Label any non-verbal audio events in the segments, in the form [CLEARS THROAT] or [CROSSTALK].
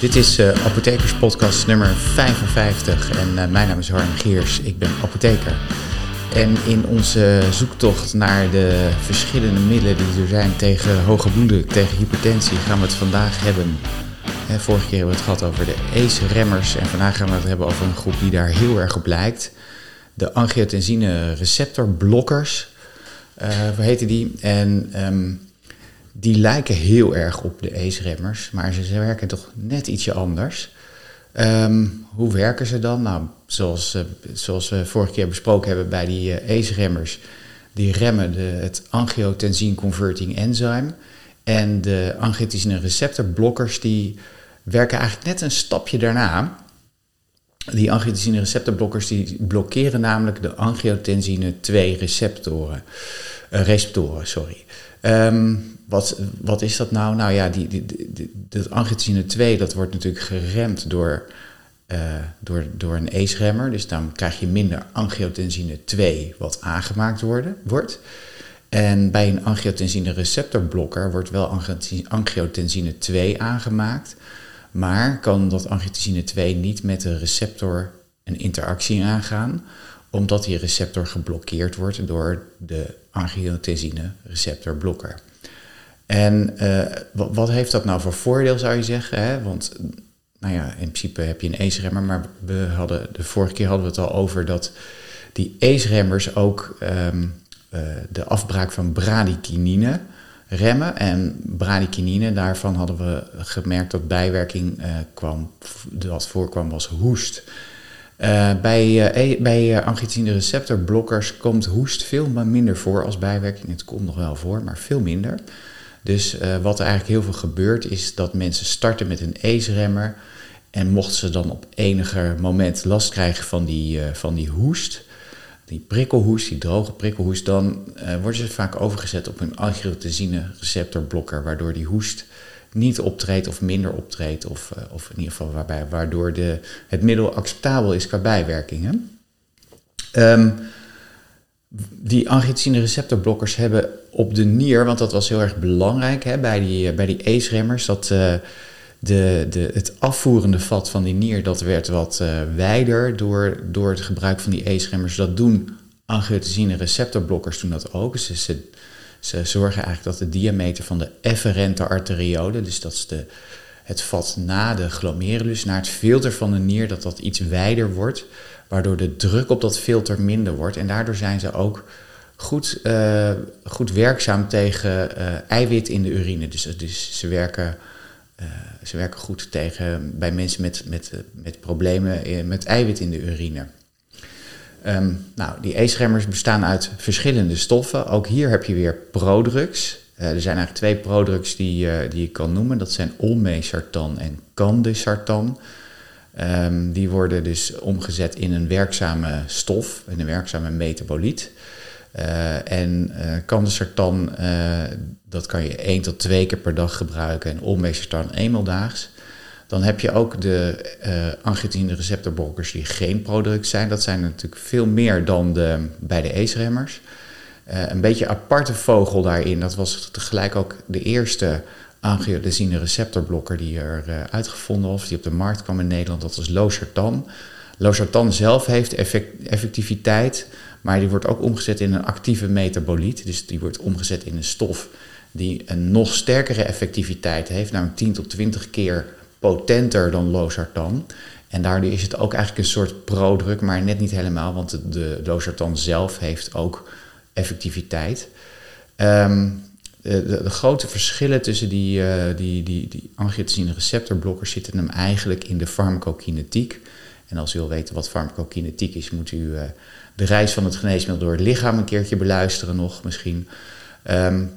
Dit is uh, Apothekerspodcast nummer 55 en uh, mijn naam is Harm Geers, ik ben apotheker. En in onze zoektocht naar de verschillende middelen die er zijn tegen hoge bloeddruk, tegen hypertensie, gaan we het vandaag hebben. Hè, vorige keer hebben we het gehad over de ACE-remmers en vandaag gaan we het hebben over een groep die daar heel erg op lijkt. De angiotensine receptorblokkers, uh, hoe heten die? En... Um, die lijken heel erg op de ACE-remmers, maar ze werken toch net ietsje anders. Ehm, hoe werken ze dan? Nou, zoals, uh, zoals we vorige keer besproken hebben bij die uh, ACE-remmers, die remmen de, het angiotensin converting enzyme. En de angiotensine receptorblokkers die werken eigenlijk net een stapje daarna. Die angiotensine receptorblokkers die blokkeren namelijk de angiotensine 2 receptoren. Receptoren, sorry. Um, wat, wat is dat nou? Nou ja, die, die, dat angiotensine 2 dat wordt natuurlijk geremd door, uh, door, door een ACE-remmer. Dus dan krijg je minder angiotensine 2 wat aangemaakt wordt. En bij een angiotensine receptorblokker wordt wel angiotensine 2 aangemaakt. Maar kan dat angiotensine 2 niet met de receptor een interactie aangaan, omdat die receptor geblokkeerd wordt door de angiotensine receptorblokker. En uh, wat, heeft dat nou voor voordeel, zou je zeggen? Hè? Want nou ja, in principe heb je een ACE-remmer, maar we hadden, de vorige keer hadden we het al over dat die ACE-remmers ook um, uh, de afbraak van bradykinine remmen. En bradykinine, daarvan hadden we gemerkt dat bijwerking uh, kwam, dat voorkwam was hoest. Uh, bij uh, bij angiotensine receptorblokkers komt hoest veel minder voor als bijwerking. Het komt nog wel voor, maar veel minder. Dus wat er eigenlijk heel veel gebeurt is dat mensen starten met een ACE-remmer. En mochten ze dan op enige moment last krijgen van die, van die hoest, die prikkelhoest, die droge prikkelhoest, dan worden ze vaak overgezet op een angiotensine receptorblokker, waardoor die hoest niet optreedt of minder optreedt, of, of in ieder geval waarbij, waardoor de, het middel acceptabel is qua bijwerkingen. Um, die angiotensine receptorblokkers hebben op de nier, want dat was heel erg belangrijk hè, bij die, bij die ACE-remmers, dat uh, de, de, het afvoerende vat van die nier dat werd wat wijder door, door het gebruik van die ACE-remmers. Dat doen angiotensine receptorblokkers doen dat ook. Ze, ze, ze zorgen eigenlijk dat de diameter van de efferente arteriode, dus dat is de, het vat na de glomerulus, naar het filter van de nier, dat dat iets wijder wordt waardoor de druk op dat filter minder wordt. En daardoor zijn ze ook goed, uh, goed werkzaam tegen uh, eiwit in de urine. Dus, dus ze, werken, uh, ze werken goed tegen bij mensen met, met, met problemen met eiwit in de urine. Um, nou, die E-schermers bestaan uit verschillende stoffen. Ook hier heb je weer prodrugs. er zijn eigenlijk twee prodrugs die, die je kan noemen. Dat zijn olmesartan en candesartan. Um, die worden dus omgezet in een werkzame stof, in een werkzame metaboliet. Uh, en uh, candesartan, uh, dat kan je één tot twee keer per dag gebruiken en olmesartan eenmaal daags. Dan heb je ook de uh, angiotensine receptorblokkers die geen product zijn. Dat zijn natuurlijk veel meer dan de, bij de ACE-remmers. een beetje aparte vogel daarin, dat was tegelijk ook de eerste angiotensine receptorblokker die er uh, uitgevonden was, die op de markt kwam in Nederland, dat was losartan. Losartan zelf heeft effect, effectiviteit, maar die wordt ook omgezet in een actieve metaboliet. Dus die wordt omgezet in een stof die een nog sterkere effectiviteit heeft, namelijk 10 tot 20 keer potenter dan losartan. En daardoor is het ook eigenlijk een soort prodruk, maar net niet helemaal, want de, de losartan zelf heeft ook effectiviteit. Um, de, de, grote verschillen tussen die, uh, die, die, die angiotensine receptorblokkers zitten hem eigenlijk in de farmacokinetiek. En als u wil weten wat farmacokinetiek is, moet u uh, de reis van het geneesmiddel door het lichaam een keertje beluisteren nog misschien. Um,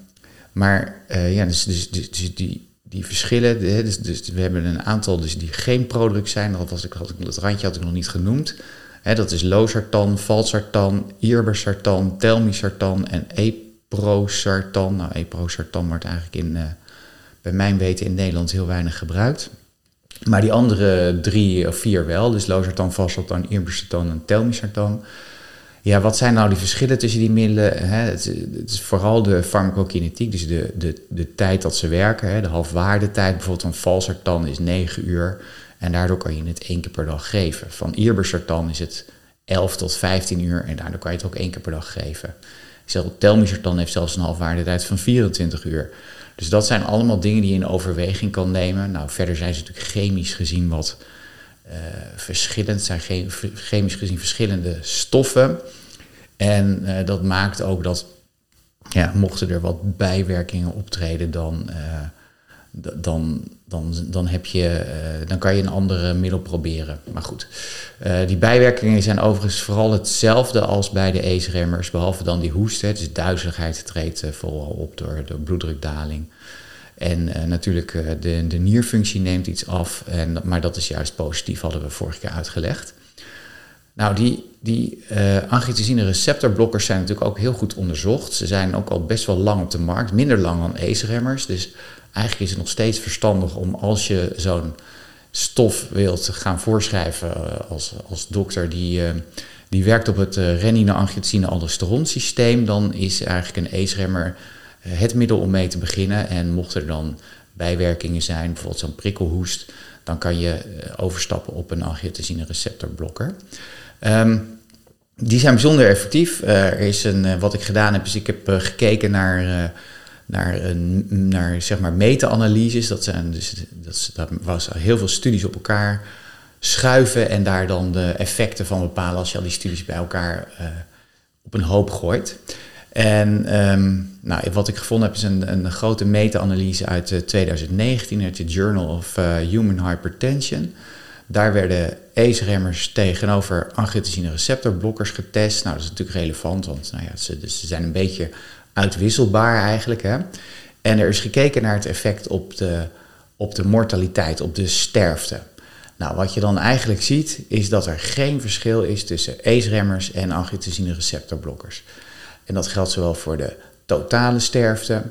maar uh, ja, dus, dus, dus, dus, die, die verschillen, dus, dus we hebben een aantal dus die geen product zijn, dat, was ik, had ik, dat randje had ik nog niet genoemd. He, dat is losartan, valsartan, irbesartan, telmisartan en ep Prosartan. Nou, eprosartan wordt eigenlijk in, uh, bij mijn weten in Nederland heel weinig gebruikt. Maar die andere drie of vier wel, dus losartan, valsartan, irbesartan en telmisartan. Ja, wat zijn nou die verschillen tussen die middelen? Hè? Het, het, is vooral de farmacokinetiek, dus de, de, de tijd dat ze werken. Hè? De halfwaardetijd bijvoorbeeld van valsartan is 9 uur. En daardoor kan je het één keer per dag geven. Van irbesartan is het 11 tot 15 uur en daardoor kan je het ook één keer per dag geven. Telmisartan heeft zelfs een halfwaardetijd van 24 uur. Dus dat zijn allemaal dingen die je in overweging kan nemen. Nou, verder zijn ze natuurlijk chemisch gezien wat verschillend, zijn chemisch gezien verschillende stoffen. En uh, dat maakt ook dat, ja, mochten er wat bijwerkingen optreden, dan, uh, dan, dan, dan, heb je, dan kan je een andere middel proberen. Maar goed, die bijwerkingen zijn overigens vooral hetzelfde als bij de ACE-remmers, behalve dan die hoest. Hè. Dus duizeligheid treedt vooral op door, door bloeddrukdaling. En uh, natuurlijk, uh, de, de nierfunctie neemt iets af, en, maar dat is juist positief, hadden we vorige keer uitgelegd. Nou, die, die uh, angiotensine receptorblokkers zijn natuurlijk ook heel goed onderzocht. Ze zijn ook al best wel lang op de markt, minder lang dan ACE-remmers. Dus eigenlijk is het nog steeds verstandig om als je zo'n stof wilt gaan voorschrijven als, als dokter die, die werkt op het renine-angiotensine-aldosteron systeem, dan is eigenlijk een ACE-remmer eh, het middel om mee te beginnen. En mocht er dan bijwerkingen zijn, bijvoorbeeld zo'n prikkelhoest, dan kan je eh, overstappen op een angiotensine receptorblokker. Um, die zijn bijzonder effectief. Uh, er is een, wat ik gedaan heb, is ik heb gekeken naar, naar, naar zeg maar meta-analyses. Dat, zijn, dus, dat, dat was heel veel studies op elkaar schuiven en daar dan de effecten van bepalen als je al die studies bij elkaar op een hoop gooit. En um, nou, wat ik gevonden heb is een, een grote meta-analyse uit 2019 eh, uit de Journal of uh, Human Hypertension. Daar werden ACE-remmers tegenover angiotensine receptorblokkers getest. Nou, dat is natuurlijk relevant, want nou ja, ze, dus ze zijn een beetje uitwisselbaar eigenlijk. Hè? En er is gekeken naar het effect op de, op de mortaliteit, op de sterfte. Nou, wat je dan eigenlijk ziet, is dat er geen verschil is tussen ACE-remmers en angiotensine receptorblokkers. En dat geldt zowel voor de totale sterfte,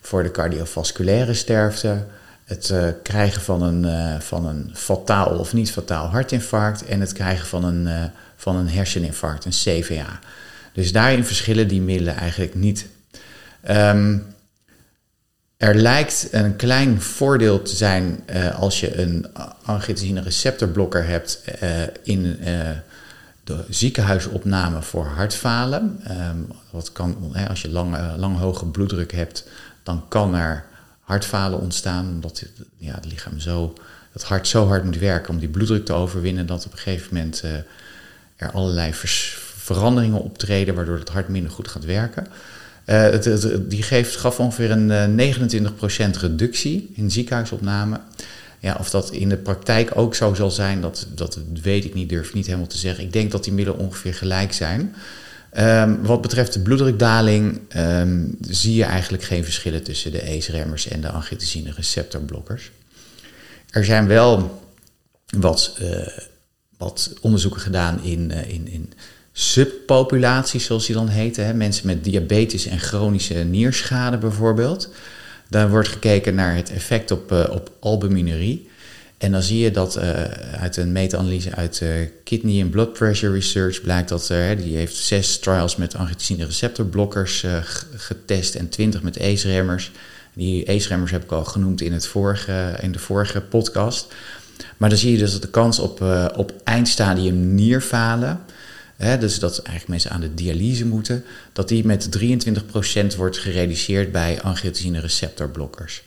voor de cardiovasculaire sterfte, het uh, krijgen van een, uh, van een fataal of niet fataal hartinfarct en het krijgen van een, uh, van een herseninfarct, een CVA. Dus daarin verschillen die middelen eigenlijk niet. Um, er lijkt een klein voordeel te zijn als je een angiotensine receptorblokker hebt in de ziekenhuisopname voor hartfalen. Um, wat kan, als je lang, lang hoge bloeddruk hebt, dan kan er hartfalen ontstaan. Omdat ja, het lichaam zo, het hart zo hard moet werken om die bloeddruk te overwinnen, dat op een gegeven moment uh, er allerlei veranderingen optreden, waardoor het hart minder goed gaat werken. Uh, het, die geeft, gaf ongeveer een 29% reductie in ziekenhuisopname. Of dat in de praktijk ook zo zal zijn, dat, dat weet ik niet, durf ik niet helemaal te zeggen. Ik denk dat die middelen ongeveer gelijk zijn. Um, wat betreft de bloeddrukdaling um, zie je eigenlijk geen verschillen tussen de ACE-remmers en de angiotensine receptorblokkers. Er zijn wel wat, uh, wat onderzoeken gedaan in, uh, in, in subpopulaties, zoals die dan heten. Hè? Mensen met diabetes en chronische nierschade bijvoorbeeld. Daar wordt gekeken naar het effect op, uh, op albuminurie. En dan zie je dat uh, uit een meta-analyse uit uh, Kidney and Blood Pressure Research blijkt dat die heeft zes trials met angiotensine receptorblokkers getest en twintig met ACE-remmers. Die ACE-remmers heb ik al genoemd in, het vorige, in de vorige podcast. Maar dan zie je dus dat de kans op, op eindstadium nierfalen dus dat eigenlijk mensen aan de dialyse moeten, dat die met 23% wordt gereduceerd bij angiotensine receptorblokkers.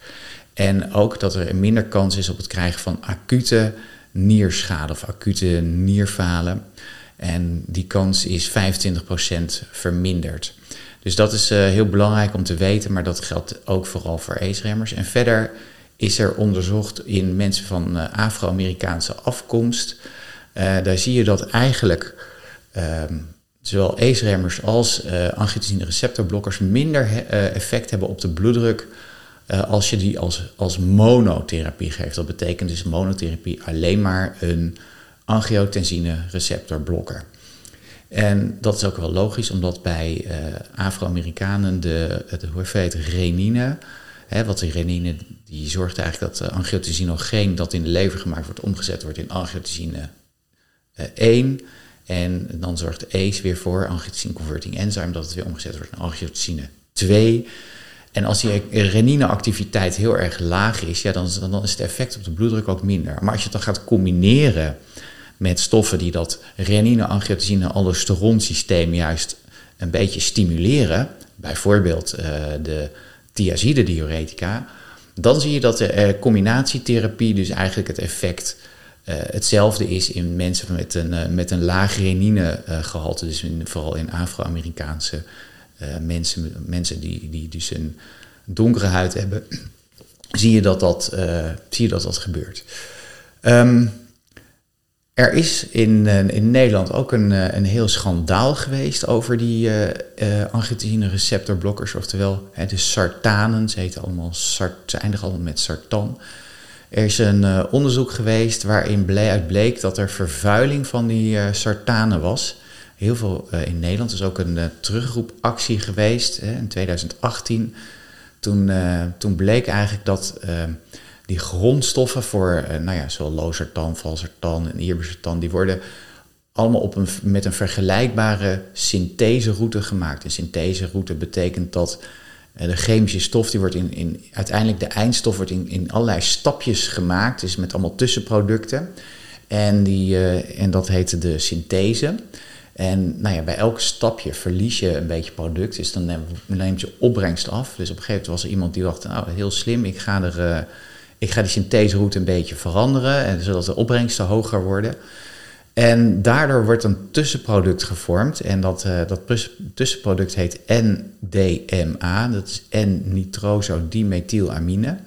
En ook dat er een minder kans is op het krijgen van acute nierschade of acute nierfalen. En die kans is 25% verminderd. Dus dat is uh, heel belangrijk om te weten, maar dat geldt ook vooral voor ACE-remmers. En verder is er onderzocht in mensen van uh, Afro-Amerikaanse afkomst. Uh, daar zie je dat eigenlijk um, zowel ACE-remmers als uh, angiotensine receptorblokkers minder uh, effect hebben op de bloeddruk uh, als je die als, als monotherapie geeft. Dat betekent dus monotherapie alleen maar een angiotensine receptorblokker. En dat is ook wel logisch, omdat bij Afro-Amerikanen de, de hoeveelheid renine, hè, wat die renine, die zorgt eigenlijk dat angiotensinogeen dat in de lever gemaakt wordt, omgezet wordt in angiotensine 1. En dan zorgt ACE weer voor, angiotensine converting enzyme, dat het weer omgezet wordt naar angiotensine 2. En als die renine-activiteit heel erg laag is, ja, dan, is het effect op de bloeddruk ook minder. Maar als je het dan gaat combineren met stoffen die dat renine-angiotensine systeem juist een beetje stimuleren, bijvoorbeeld uh, de thiazide diuretica, dan zie je dat de uh, combinatietherapie dus eigenlijk het effect hetzelfde is in mensen met een, met een laag reninegehalte, dus in, vooral in Afro-Amerikaanse mensen, mensen die, die dus een donkere huid hebben, [CLEARS THROAT] zie je dat dat, zie je dat, dat gebeurt. Um, er is in, in Nederland ook een, een heel schandaal geweest over die uh, angiotensine receptorblokkers, oftewel de sartanen. Ze, heten allemaal ze eindigen allemaal met sartan. Er is een onderzoek geweest waarin bleek, bleek dat er vervuiling van die sartanen was. Heel veel in Nederland. Er is ook een terugroepactie geweest hè, in 2018. Toen, toen bleek eigenlijk dat die grondstoffen voor, uh, nou ja, zowel lozertan, valsertan en irbesartan, die worden allemaal op een, met een vergelijkbare syntheseroute gemaakt. Een syntheseroute betekent dat uh, de chemische stof, die wordt in, in, uiteindelijk de eindstof wordt in, in allerlei stapjes gemaakt, dus met allemaal tussenproducten. En, die, uh, en dat heet de synthese. En nou ja, bij elk stapje verlies je een beetje product, dus dan neemt je opbrengst af. Dus op een gegeven moment was er iemand die dacht, nou heel slim, ik ga er ik ga die syntheseroute een beetje veranderen, en zodat de opbrengsten hoger worden. En daardoor wordt een tussenproduct gevormd. En dat, uh, dat tussenproduct heet NDMA. Dat is N-nitrosodimethylamine.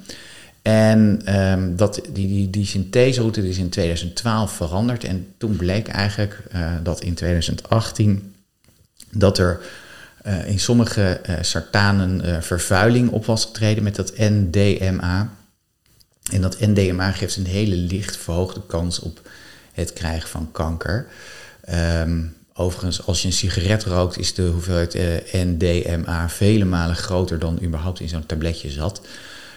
En um, dat, die, die, die syntheseroute is in 2012 veranderd. En toen bleek eigenlijk uh, dat in 2018 dat er uh, in sommige sartanen vervuiling op was getreden met dat NDMA. En dat NDMA geeft een hele licht verhoogde kans op het krijgen van kanker. Um, overigens, als je een sigaret rookt, is de hoeveelheid uh, NDMA vele malen groter dan überhaupt in zo'n tabletje zat.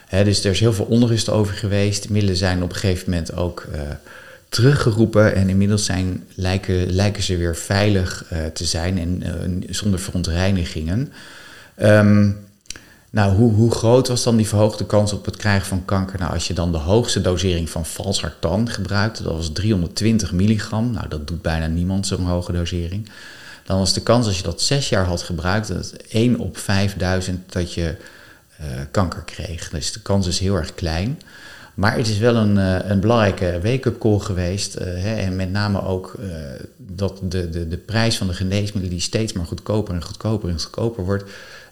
dus er is heel veel onrust over geweest. De middelen zijn op een gegeven moment ook uh, teruggeroepen. En inmiddels zijn, lijken, lijken ze weer veilig uh, te zijn en zonder verontreinigingen. Um, nou, hoe, hoe groot was dan die verhoogde kans op het krijgen van kanker? Nou, als je dan de hoogste dosering van valsartan gebruikte, dat was 320 milligram. Nou, dat doet bijna niemand zo'n hoge dosering. Dan was de kans als je dat zes jaar had gebruikt, dat 1 op 5000 dat je uh, kanker kreeg. Dus de kans is heel erg klein. Maar het is wel een, uh, een belangrijke wake-up call geweest. Uh, hè, en met name ook dat de, de, de prijs van de geneesmiddelen die steeds maar goedkoper en goedkoper en goedkoper wordt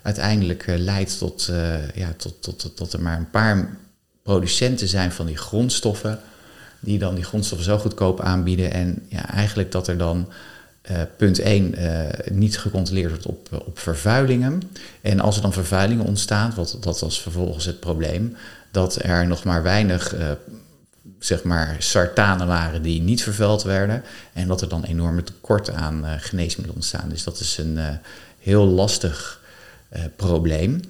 uiteindelijk uh, leidt tot, uh, ja, tot, tot, tot, er maar een paar producenten zijn van die grondstoffen, die dan die grondstoffen zo goedkoop aanbieden. En ja, eigenlijk dat er dan uh, punt 1 niet gecontroleerd wordt op, op vervuilingen. En als er dan vervuilingen ontstaan, wat, dat was vervolgens het probleem, dat er nog maar weinig zeg maar sartanen waren die niet vervuild werden. En dat er dan enorme tekorten aan geneesmiddelen ontstaan. Dus dat is een heel lastig uh, probleem.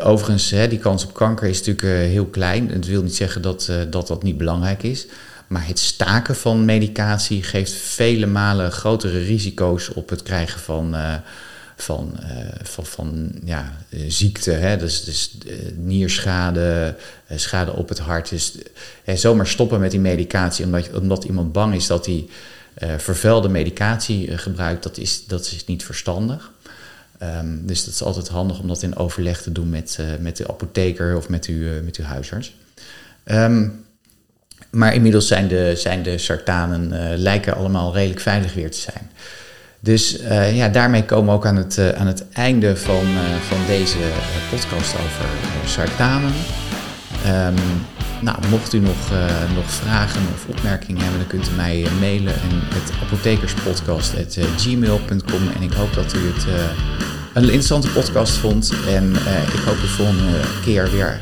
Overigens, hè, die kans op kanker is natuurlijk heel klein. Het wil niet zeggen dat, dat dat niet belangrijk is. Maar het staken van medicatie geeft vele malen grotere risico's op het krijgen van, van, van, van ja, ziekte. Hè? Dus, dus nierschade, schade op het hart. Dus zomaar stoppen met die medicatie omdat, omdat iemand bang is dat hij vervuilde medicatie gebruikt, dat is, dat is niet verstandig. Um, dus dat is altijd handig om dat in overleg te doen met, uh, met de apotheker of met, uw, uh, met uw huisarts. Um, maar inmiddels zijn de, zijn de sartanen uh, lijken allemaal redelijk veilig weer te zijn. Dus ja, daarmee komen we ook aan het, aan het einde van, van deze podcast over sartanen. Um, nou, mocht u nog, nog vragen of opmerkingen hebben, dan kunt u mij mailen en het apothekerspodcast.gmail.com. En ik hoop dat u het een interessante podcast vond. En ik hoop de volgende keer weer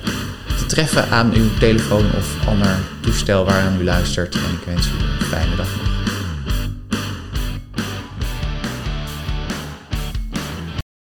te treffen aan uw telefoon of ander toestel waaraan u luistert. En ik wens u een fijne dag.